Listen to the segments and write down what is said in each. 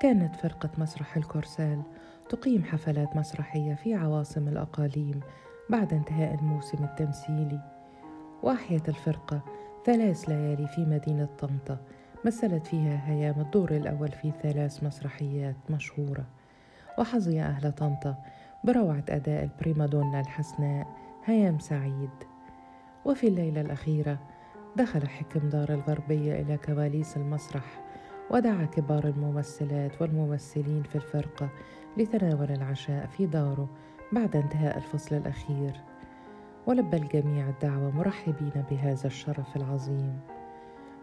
كانت فرقة مسرح الكورسال تقيم حفلات مسرحية في عواصم الأقاليم بعد انتهاء الموسم التمثيلي. وأحيت الفرقة ثلاث ليالي في مدينة طنطا مثلت فيها هيام الدور الأول في ثلاث مسرحيات مشهورة. وحظي أهل طنطا بروعة أداء البريمادونا الحسناء هيام سعيد. وفي الليلة الأخيرة دخل حكم دار الغربية إلى كواليس المسرح. ودعا كبار الممثلات والممثلين في الفرقة لتناول العشاء في داره بعد انتهاء الفصل الأخير. ولبى الجميع الدعوة مرحبين بهذا الشرف العظيم.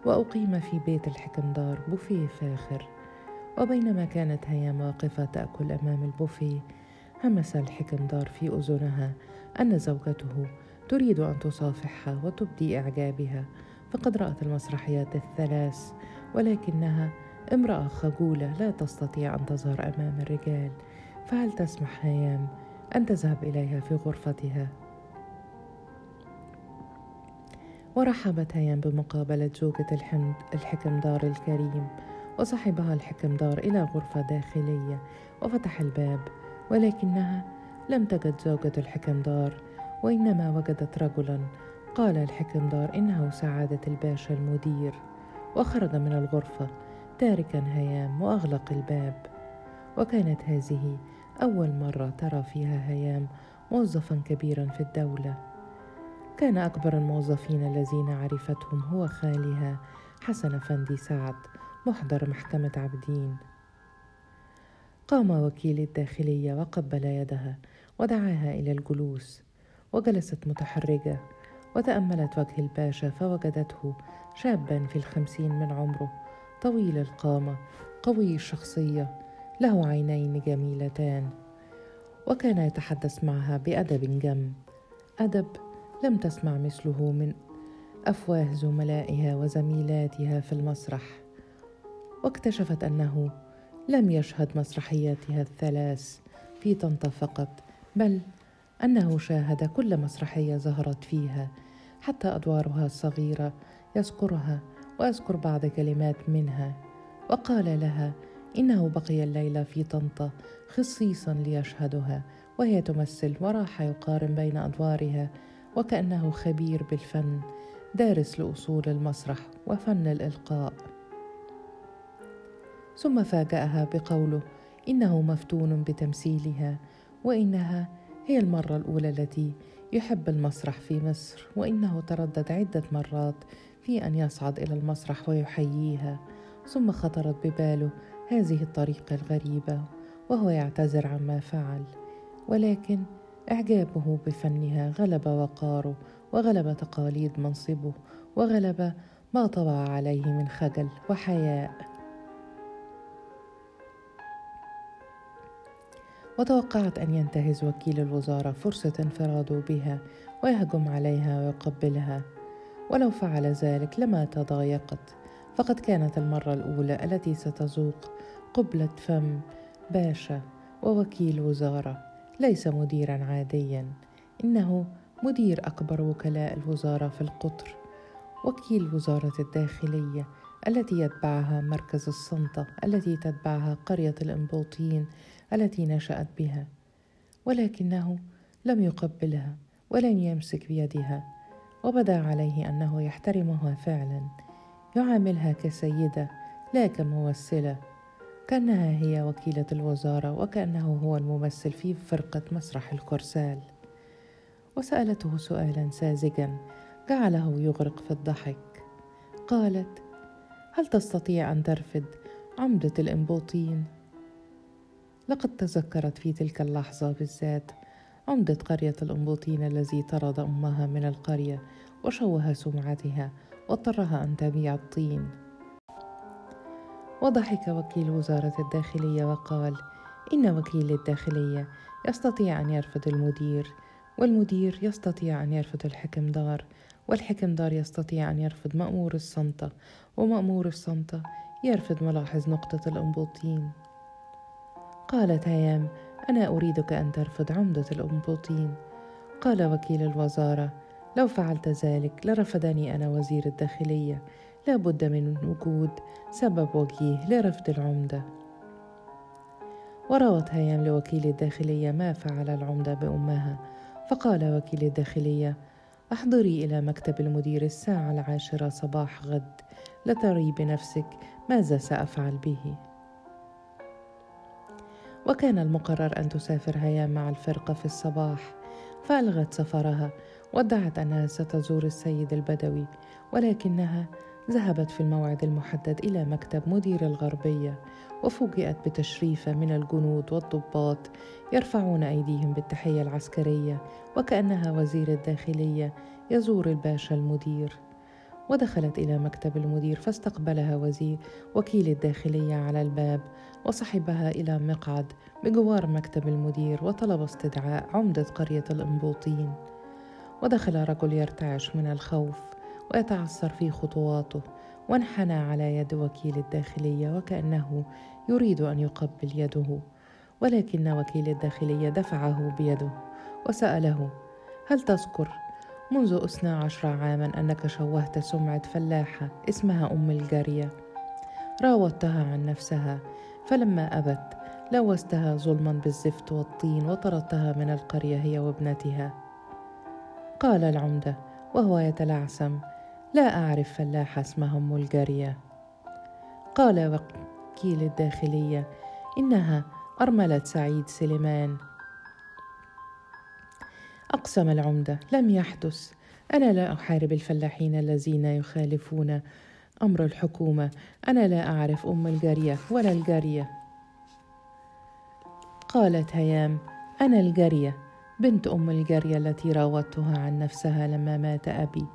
وأقيم في بيت الحكمدار بوفيه فاخر. وبينما كانت هيام واقفة تأكل أمام البوفيه همس الحكمدار في أذنها أن زوجته تريد أن تصافحها وتبدي إعجابها فقد رأت المسرحيات الثلاث ولكنها امرأة خجولة لا تستطيع أن تظهر أمام الرجال. فهل تسمح هيام أن تذهب إليها في غرفتها؟ ورحبت هيام بمقابلة زوجة الحمد الحكمدار الكريم وصحبها الحكمدار إلى غرفة داخلية وفتح الباب ولكنها لم تجد زوجة الحكمدار وإنما وجدت رجلا. قال الحكمدار إنه سعادة الباشا المدير. وخرج من الغرفة تاركا هيام وأغلق الباب. وكانت هذه أول مرة ترى فيها هيام موظفا كبيرا في الدولة. كان أكبر الموظفين الذين عرفتهم هو خالها حسن فندي سعد محضر محكمة عبدين قام وكيل الداخلية وقبل يدها ودعاها إلى الجلوس وجلست متحرجة وتأملت وجه الباشا فوجدته شابا في الخمسين من عمره. طويل القامة قوي الشخصية له عينين جميلتان. وكان يتحدث معها بأدب جم. أدب لم تسمع مثله من أفواه زملائها وزميلاتها في المسرح. واكتشفت أنه لم يشهد مسرحياتها الثلاث في طنطا فقط بل أنه شاهد كل مسرحية ظهرت فيها حتى أدوارها الصغيرة يذكرها واذكر بعض كلمات منها. وقال لها إنه بقي الليلة في طنطا خصيصا ليشهدها وهي تمثل وراح يقارن بين أدوارها وكأنه خبير بالفن دارس لأصول المسرح وفن الإلقاء. ثم فاجأها بقوله إنه مفتون بتمثيلها وإنها هي المرة الأولى التي يحب المسرح في مصر وإنه تردد عدة مرات في أن يصعد إلى المسرح ويحييها ثم خطرت بباله هذه الطريقة الغريبة وهو يعتذر عما فعل. ولكن إعجابه بفنها غلب وقاره وغلب تقاليد منصبه وغلب ما طبع عليه من خجل وحياء. وتوقعت أن ينتهز وكيل الوزارة فرصة انفراده بها ويهجم عليها ويقبلها. ولو فعل ذلك لما تضايقت. فقد كانت المرة الأولى التي ستذوق قبلة فم باشا ووكيل وزارة. ليس مديرا عاديا. إنه مدير أكبر وكلاء الوزارة في القطر. وكيل وزارة الداخلية التي يتبعها مركز السلطة التي تتبعها قرية الإنبوطين التي نشأت بها. ولكنه لم يقبلها ولم يمسك بيدها. وبدأ عليه أنه يحترمها فعلا. يعاملها كسيدة لا كممثلة. كأنها هي وكيلة الوزارة وكأنه هو الممثل في فرقة مسرح الكرسال. وسألته سؤالا ساذجا جعله يغرق في الضحك. قالت هل تستطيع أن ترفد عمدة الإنبوطين؟ لقد تذكرت في تلك اللحظة بالذات. عمدة قرية الأنبوطين الذي طرد أمها من القرية وشوه سمعتها واضطرها أن تبيع الطين. وضحك وكيل وزارة الداخلية وقال إن وكيل الداخلية يستطيع أن يرفض المدير والمدير يستطيع أن يرفض الحكمدار والحكمدار يستطيع أن يرفض مأمور الصمتة ومأمور الصمتة يرفض ملاحظ نقطة الأنبوطين. قالت هيام أنا أريدك أن ترفض عمدة الأنبوطين قال وكيل الوزارة لو فعلت ذلك لرفضني أنا وزير الداخلية. لا بد من وجود سبب وجيه لرفض العمدة. وروت هيام لوكيل الداخلية ما فعل العمدة بأمها. فقال وكيل الداخلية أحضري إلى مكتب المدير الساعة العاشرة صباح غد. لتري بنفسك ماذا سأفعل به. وكان المقرر أن تسافر هيام مع الفرقة في الصباح. فألغت سفرها وادعت أنها ستزور السيد البدوي ولكنها ذهبت في الموعد المحدد إلى مكتب مدير الغربية وفوجئت بتشريفة من الجنود والضباط يرفعون أيديهم بالتحية العسكرية وكأنها وزير الداخلية يزور الباشا المدير. ودخلت إلى مكتب المدير فاستقبلها وزير وكيل الداخلية على الباب وصحبها إلى مقعد بجوار مكتب المدير وطلب استدعاء عمدة قرية الإنبوطين ودخل رجل يرتعش من الخوف ويتعثر في خطواته وانحنى على يد وكيل الداخلية وكأنه يريد أن يقبل يده. ولكن وكيل الداخلية دفعه بيده وسأله هل تذكر منذ اثنى عشر عاما أنك شوهت سمعة فلاحة اسمها أم الجارية. راودتها عن نفسها فلما أبت لوستها ظلما بالزفت والطين وطردتها من القرية هي وابنتها. قال العمدة وهو يتلعثم لا أعرف فلاحة اسمها أم الجارية. قال وكيل الداخلية إنها أرملة سعيد سليمان. أقسم العمدة لم يحدث. أنا لا أحارب الفلاحين الذين يخالفون أمر الحكومة. أنا لا أعرف أم الجارية ولا الجارية. قالت هيام أنا الجارية. بنت أم الجارية التي راودتها عن نفسها لما مات أبي.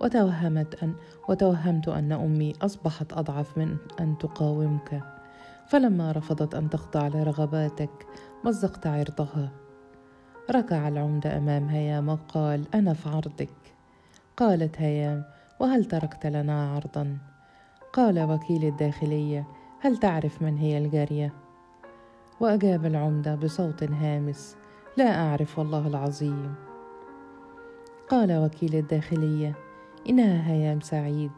وتوهمت أن وتوهمت أن أمي أصبحت أضعف من أن تقاومك. فلما رفضت أن تخضع لرغباتك مزقت عرضها. ركع العمدة أمام هيام وقال أنا في عرضك. قالت هيام وهل تركت لنا عرضا؟ قال وكيل الداخلية هل تعرف من هي الجارية؟ وأجاب العمدة بصوت هامس لا أعرف والله العظيم. قال وكيل الداخلية إنها هيام سعيد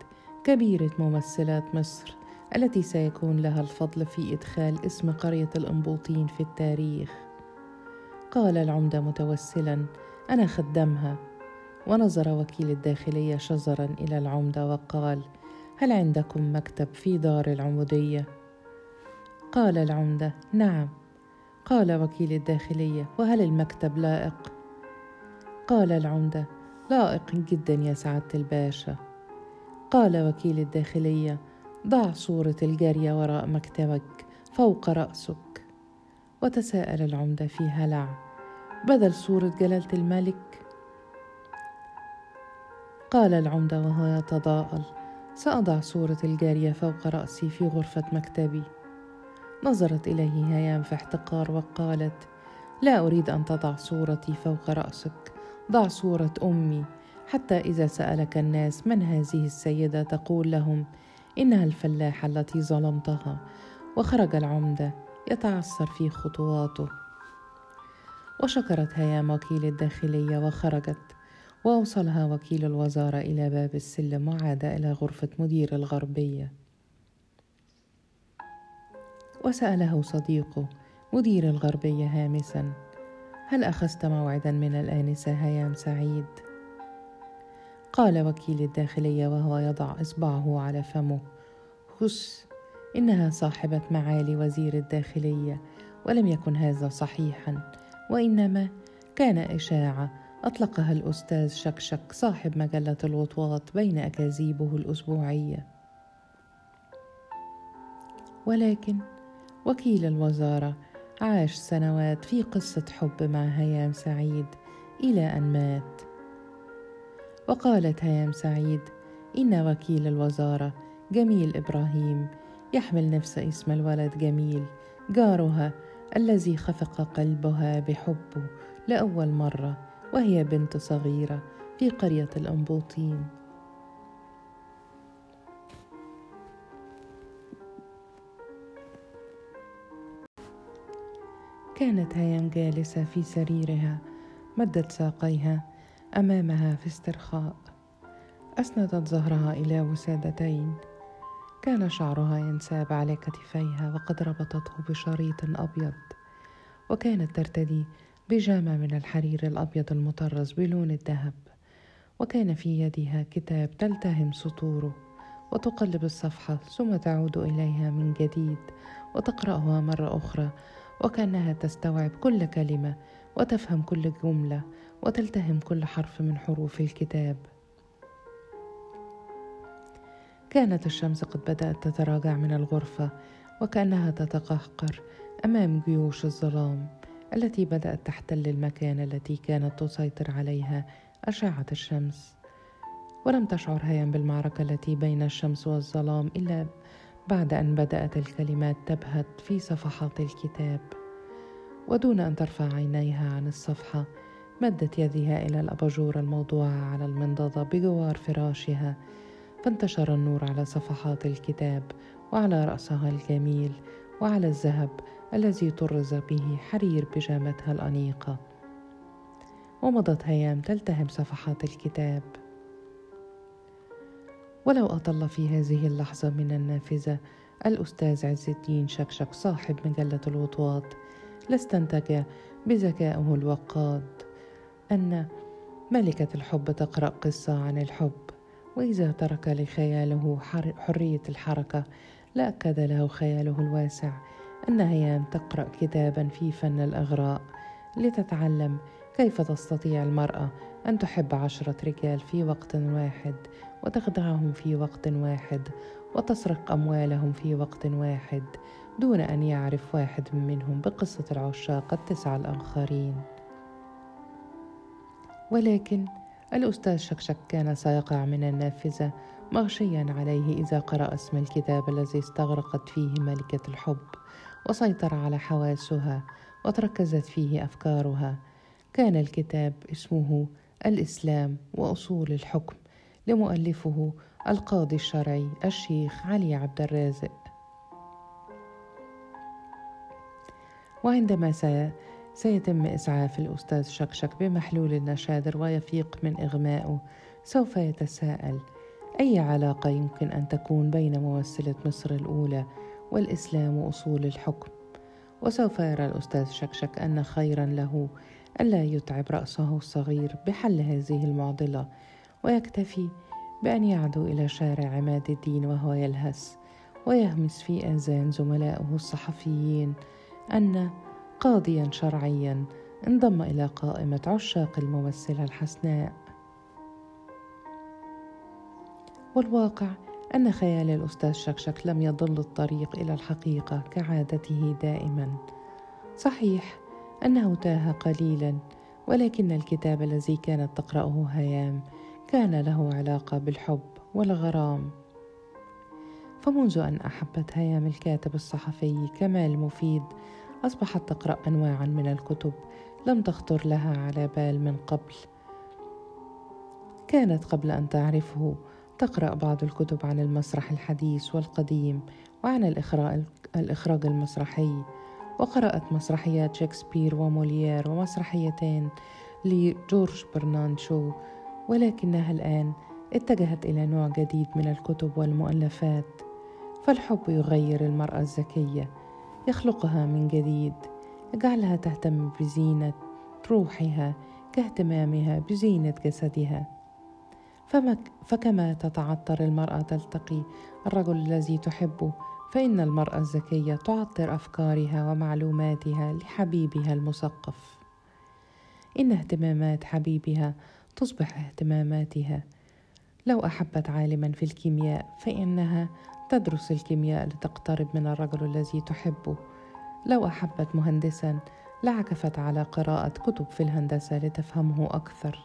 كبيرة ممثلات مصر التي سيكون لها الفضل في إدخال اسم قرية الأنبوطين في التاريخ. قال العمدة متوسلا أنا خدمها ونظر وكيل الداخلية شزرا إلى العمدة وقال هل عندكم مكتب في دار العمودية؟ قال العمدة نعم قال وكيل الداخلية وهل المكتب لائق؟ قال العمدة لائق جدا يا سعادة الباشا قال وكيل الداخلية ضع صورة الجارية وراء مكتبك فوق رأسك وتساءل العمدة في هلع. بدل صورة جلالة الملك. قال العمدة وهو يتضاءل. سأضع صورة الجارية فوق رأسي في غرفة مكتبي. نظرت إليه هيام في احتقار وقالت لا أريد أن تضع صورتي فوق رأسك. ضع صورة أمي. حتى إذا سألك الناس من هذه السيدة تقول لهم إنها الفلاحة التي ظلمتها وخرج العمدة. يتعثر في خطواته. وشكرت هيام وكيل الداخلية وخرجت وأوصلها وكيل الوزارة إلى باب السلم وعاد إلى غرفة مدير الغربية. وسأله صديقه مدير الغربية هامسا هل أخذت موعدا من الآنسة هيام سعيد؟ قال وكيل الداخلية وهو يضع إصبعه على فمه. خس. إنها صاحبة معالي وزير الداخلية ولم يكن هذا صحيحا وإنما كان إشاعة أطلقها الأستاذ شكشك صاحب مجلة الوطواط بين أكاذيبه الأسبوعية. ولكن وكيل الوزارة عاش سنوات في قصة حب مع هيام سعيد إلى أن مات. وقالت هيام سعيد إن وكيل الوزارة جميل إبراهيم يحمل نفس اسم الولد جميل جارها الذي خفق قلبها بحبه لأول مرة وهي بنت صغيرة في قرية الأنبوطين. كانت هيام جالسة في سريرها مدت ساقيها أمامها في استرخاء. أسندت ظهرها إلى وسادتين. كان شعرها ينساب على كتفيها وقد ربطته بشريط أبيض وكانت ترتدي بيجامة من الحرير الأبيض المطرز بلون الذهب وكان في يدها كتاب تلتهم سطوره وتقلب الصفحة ثم تعود إليها من جديد وتقرأها مرة أخرى وكأنها تستوعب كل كلمة وتفهم كل جملة وتلتهم كل حرف من حروف الكتاب. كانت الشمس قد بدأت تتراجع من الغرفة وكأنها تتقهقر أمام جيوش الظلام التي بدأت تحتل المكان التي كانت تسيطر عليها أشعة الشمس. ولم تشعر هيام بالمعركة التي بين الشمس والظلام إلا بعد أن بدأت الكلمات تبهت في صفحات الكتاب. ودون أن ترفع عينيها عن الصفحة مدت يدها إلى الأباجورة الموضوعة على المنضدة بجوار فراشها فانتشر النور على صفحات الكتاب وعلى رأسها الجميل وعلى الذهب الذي طرز به حرير بيجامتها الأنيقة. ومضت هيام تلتهم صفحات الكتاب. ولو أطل في هذه اللحظة من النافذة الأستاذ عز الدين شكشك صاحب مجلة الوطواط لاستنتج بذكائه الوقاد. أن ملكة الحب تقرأ قصة عن الحب. وإذا ترك لخياله حرية الحركة لأكد له خياله الواسع أن هيام تقرأ كتابا في فن الإغراء. لتتعلم كيف تستطيع المرأة أن تحب عشرة رجال في وقت واحد وتخدعهم في وقت واحد وتسرق أموالهم في وقت واحد دون أن يعرف واحد منهم بقصة العشاق التسعة الآخرين. ولكن الأستاذ شكشك كان سيقع من النافذة مغشيا عليه إذا قرأ اسم الكتاب الذي استغرقت فيه ملكة الحب وسيطر على حواسها وتركزت فيه أفكارها. كان الكتاب اسمه الإسلام وأصول الحكم لمؤلفه القاضي الشرعي الشيخ علي عبد الرازق. وعندما سيتم إسعاف الأستاذ شكشك بمحلول النشادر ويفيق من إغمائه سوف يتساءل أي علاقة يمكن أن تكون بين ممثلة مصر الأولى والإسلام وأصول الحكم؟ وسوف يرى الأستاذ شكشك أن خيرا له ألا يتعب رأسه الصغير بحل هذه المعضلة ويكتفي بأن يعدو إلى شارع عماد الدين وهو يلهث ويهمس في آذان زملائه الصحفيين أن قاضيا شرعيا انضم إلى قائمة عشاق الممثلة الحسناء. والواقع أن خيال الأستاذ شكشك لم يضل الطريق إلى الحقيقة كعادته دائما. صحيح أنه تاه قليلا ولكن الكتاب الذي كانت تقرأه هيام كان له علاقة بالحب والغرام. فمنذ أن أحبت هيام الكاتب الصحفي كمال مفيد أصبحت تقرأ أنواعا من الكتب لم تخطر لها على بال من قبل. كانت قبل أن تعرفه تقرأ بعض الكتب عن المسرح الحديث والقديم وعن الإخراج, المسرحي وقرأت مسرحيات شكسبير وموليير ومسرحيتين لجورج برناند شو ولكنها الآن اتجهت إلى نوع جديد من الكتب والمؤلفات فالحب يغير المرأة الذكية يخلقها من جديد يجعلها تهتم بزينة روحها كاهتمامها بزينة جسدها. فكما تتعطر المرأة تلتقي الرجل الذي تحبه فإن المرأة الذكية تعطر أفكارها ومعلوماتها لحبيبها المثقف. إن اهتمامات حبيبها تصبح اهتماماتها لو أحبت عالما في الكيمياء فإنها تدرس الكيمياء لتقترب من الرجل الذي تحبه. لو أحبت مهندسا لعكفت على قراءة كتب في الهندسة لتفهمه أكثر.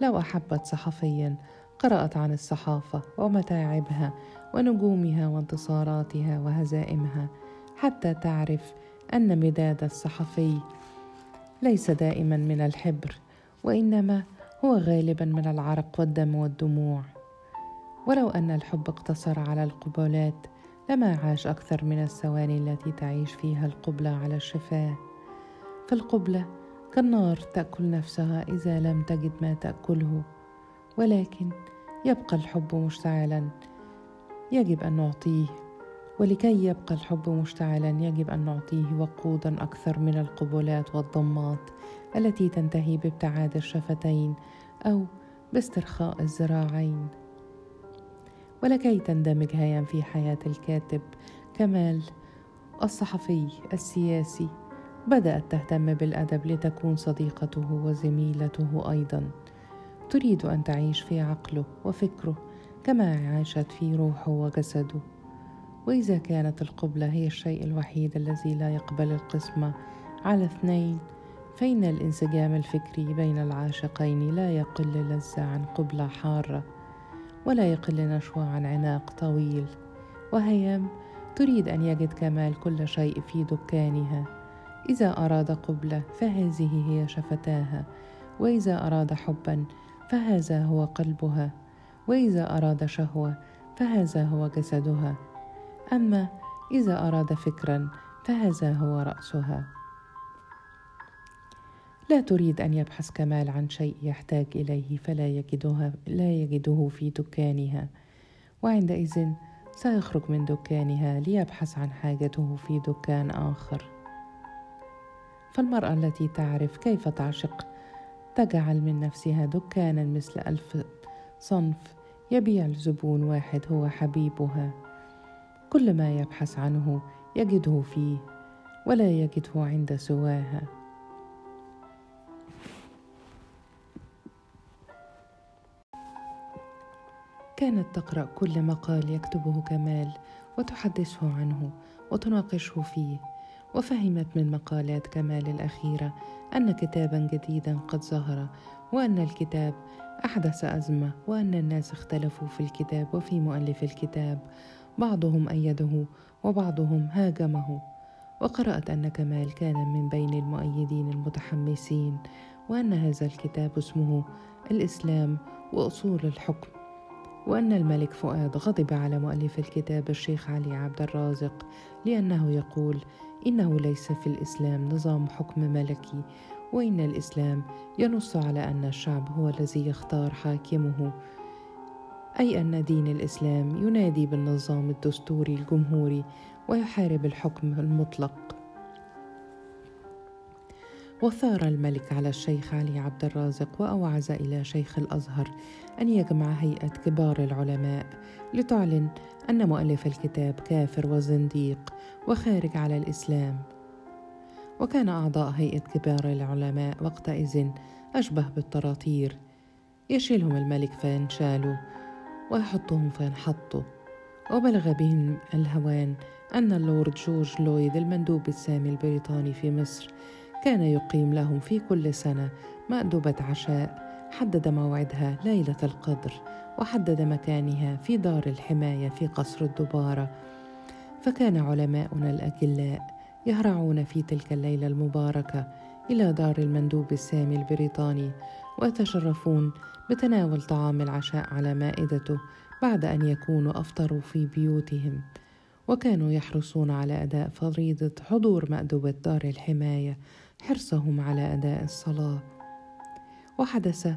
لو أحبت صحفيا قرأت عن الصحافة ومتاعبها ونجومها وانتصاراتها وهزائمها. حتى تعرف أن مداد الصحفي ليس دائما من الحبر وإنما هو غالبا من العرق والدم والدموع. ولو أن الحب اقتصر على القبلات لما عاش أكثر من الثواني التي تعيش فيها القبلة على الشفاه. فالقبلة كالنار تأكل نفسها إذا لم تجد ما تأكله. ولكن يبقى الحب مشتعلا يجب أن نعطيه. ولكي يبقى الحب مشتعلا يجب أن نعطيه وقودا أكثر من القبلات والضمات. التي تنتهي بابتعاد الشفتين أو باسترخاء الذراعين ولكي تندمج هيام في حياة الكاتب كمال الصحفي السياسي بدأت تهتم بالأدب لتكون صديقته وزميلته أيضا. تريد أن تعيش في عقله وفكره كما عاشت في روحه وجسده. وإذا كانت القبلة هي الشيء الوحيد الذي لا يقبل القسمة على اثنين فإن الانسجام الفكري بين العاشقين لا يقل لذة عن قبلة حارة ولا يقل نشوة عن عناق طويل. وهيام تريد أن يجد كمال كل شيء في دكانها. إذا أراد قبلة فهذه هي شفتاها. وإذا أراد حبا فهذا هو قلبها. وإذا أراد شهوة فهذا هو جسدها. أما إذا أراد فكرا فهذا هو رأسها. لا تريد أن يبحث كمال عن شيء يحتاج إليه فلا يجدها لا يجده في دكانها. وعندئذ سيخرج من دكانها ليبحث عن حاجته في دكان آخر. فالمرأة التي تعرف كيف تعشق تجعل من نفسها دكانا مثل ألف صنف يبيع لزبون واحد هو حبيبها. كل ما يبحث عنه يجده فيه ولا يجده عند سواها. كانت تقرأ كل مقال يكتبه كمال وتحدثه عنه وتناقشه فيه. وفهمت من مقالات كمال الأخيرة أن كتابا جديدا قد ظهر وأن الكتاب أحدث أزمة وأن الناس اختلفوا في الكتاب وفي مؤلف الكتاب. بعضهم أيده وبعضهم هاجمه. وقرأت أن كمال كان من بين المؤيدين المتحمسين وأن هذا الكتاب اسمه الإسلام وأصول الحكم. وأن الملك فؤاد غضب على مؤلف الكتاب الشيخ علي عبد الرازق لأنه يقول إنه ليس في الإسلام نظام حكم ملكي وإن الإسلام ينص على أن الشعب هو الذي يختار حاكمه أي أن دين الإسلام ينادي بالنظام الدستوري الجمهوري ويحارب الحكم المطلق. وثار الملك على الشيخ علي عبد الرازق وأوعز إلى شيخ الأزهر أن يجمع هيئة كبار العلماء لتعلن أن مؤلف الكتاب كافر وزنديق وخارج على الإسلام. وكان أعضاء هيئة كبار العلماء وقتئذ أشبه بالطراطير يشيلهم الملك فينشالوا ويحطهم فينحطوا. وبلغ بهم الهوان أن اللورد جورج لويد المندوب السامي البريطاني في مصر كان يقيم لهم في كل سنة مأدبة عشاء حدد موعدها ليلة القدر وحدد مكانها في دار الحماية في قصر الدبارة. فكان علماؤنا الأجلاء يهرعون في تلك الليلة المباركة إلى دار المندوب السامي البريطاني ويتشرفون بتناول طعام العشاء على مائدته بعد أن يكونوا أفطروا في بيوتهم. وكانوا يحرصون على أداء فريضة حضور مأدبة دار الحماية حرصهم على أداء الصلاة. وحدث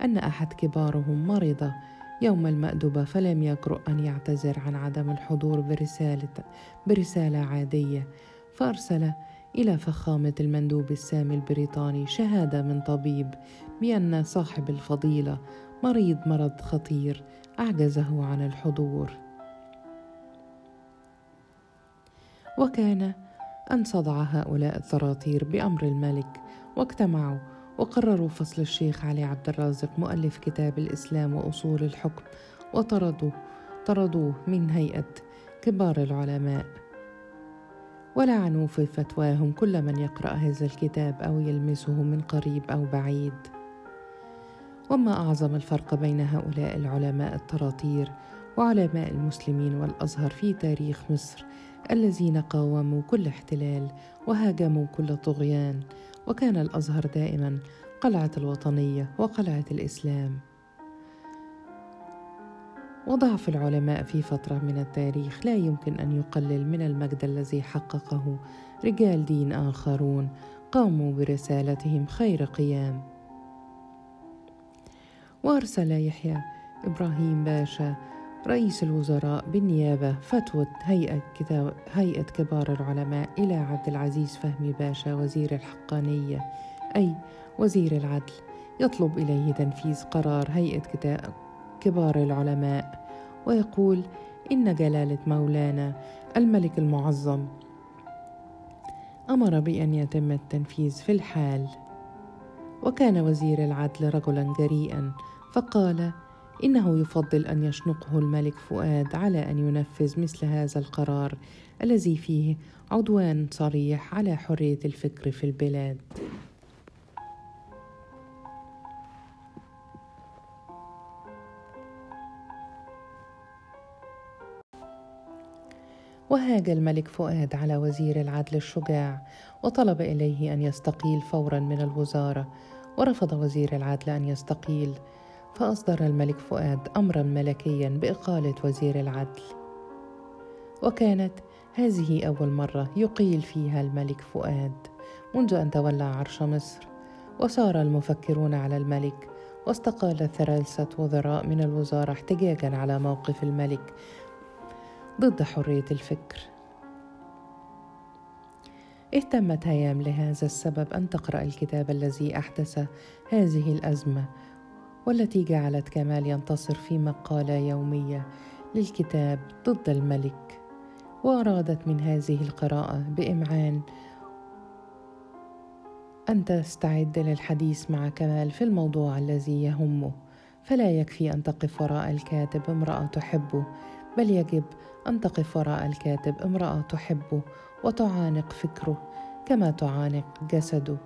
أن أحد كبارهم مرض يوم المأدبة فلم يجرؤ أن يعتذر عن عدم الحضور برسالة برسالة عادية فأرسل إلى فخامة المندوب السامي البريطاني شهادة من طبيب بأن صاحب الفضيلة مريض مرض خطير أعجزه عن الحضور. وكان أن صدع هؤلاء الطراطير بأمر الملك واجتمعوا وقرروا فصل الشيخ علي عبد الرازق مؤلف كتاب الإسلام وأصول الحكم وطردوا طردوه من هيئة كبار العلماء. ولعنوا في فتواهم كل من يقرأ هذا الكتاب أو يلمسه من قريب أو بعيد. وما أعظم الفرق بين هؤلاء العلماء الطراطير وعلماء المسلمين والأزهر في تاريخ مصر الذين قاوموا كل احتلال وهاجموا كل طغيان وكان الأزهر دائما قلعة الوطنية وقلعة الإسلام. وضعف العلماء في فترة من التاريخ لا يمكن أن يقلل من المجد الذي حققه رجال دين آخرون قاموا برسالتهم خير قيام. وأرسل يحيى إبراهيم باشا رئيس الوزراء بالنيابة فتوى هيئة, هيئة كبار العلماء إلى عبد العزيز فهمي باشا وزير الحقانية أي وزير العدل. يطلب إليه تنفيذ قرار هيئة كبار العلماء ويقول إن جلالة مولانا الملك المعظم أمر بأن يتم التنفيذ في الحال. وكان وزير العدل رجلا جريئا فقال إنه يفضل أن يشنقه الملك فؤاد على أن ينفذ مثل هذا القرار الذي فيه عدوان صريح على حرية الفكر في البلاد. وهاج الملك فؤاد على وزير العدل الشجاع وطلب إليه أن يستقيل فورا من الوزارة ورفض وزير العدل أن يستقيل فأصدر الملك فؤاد امرا ملكيا بإقالة وزير العدل. وكانت هذه أول مرة يقيل فيها الملك فؤاد منذ أن تولى عرش مصر وصار المفكرون على الملك واستقال ثلاثة وزراء من الوزارة احتجاجا على موقف الملك ضد حرية الفكر. اهتمت هيام لهذا السبب أن تقرأ الكتاب الذي أحدث هذه الأزمة والتي جعلت كمال ينتصر في مقالة يومية للكتاب ضد الملك وأرادت من هذه القراءة بإمعان أن تستعد للحديث مع كمال في الموضوع الذي يهمه. فلا يكفي أن تقف وراء الكاتب امرأة تحبه بل يجب أن تقف وراء الكاتب امرأة تحبه وتعانق فكره كما تعانق جسده.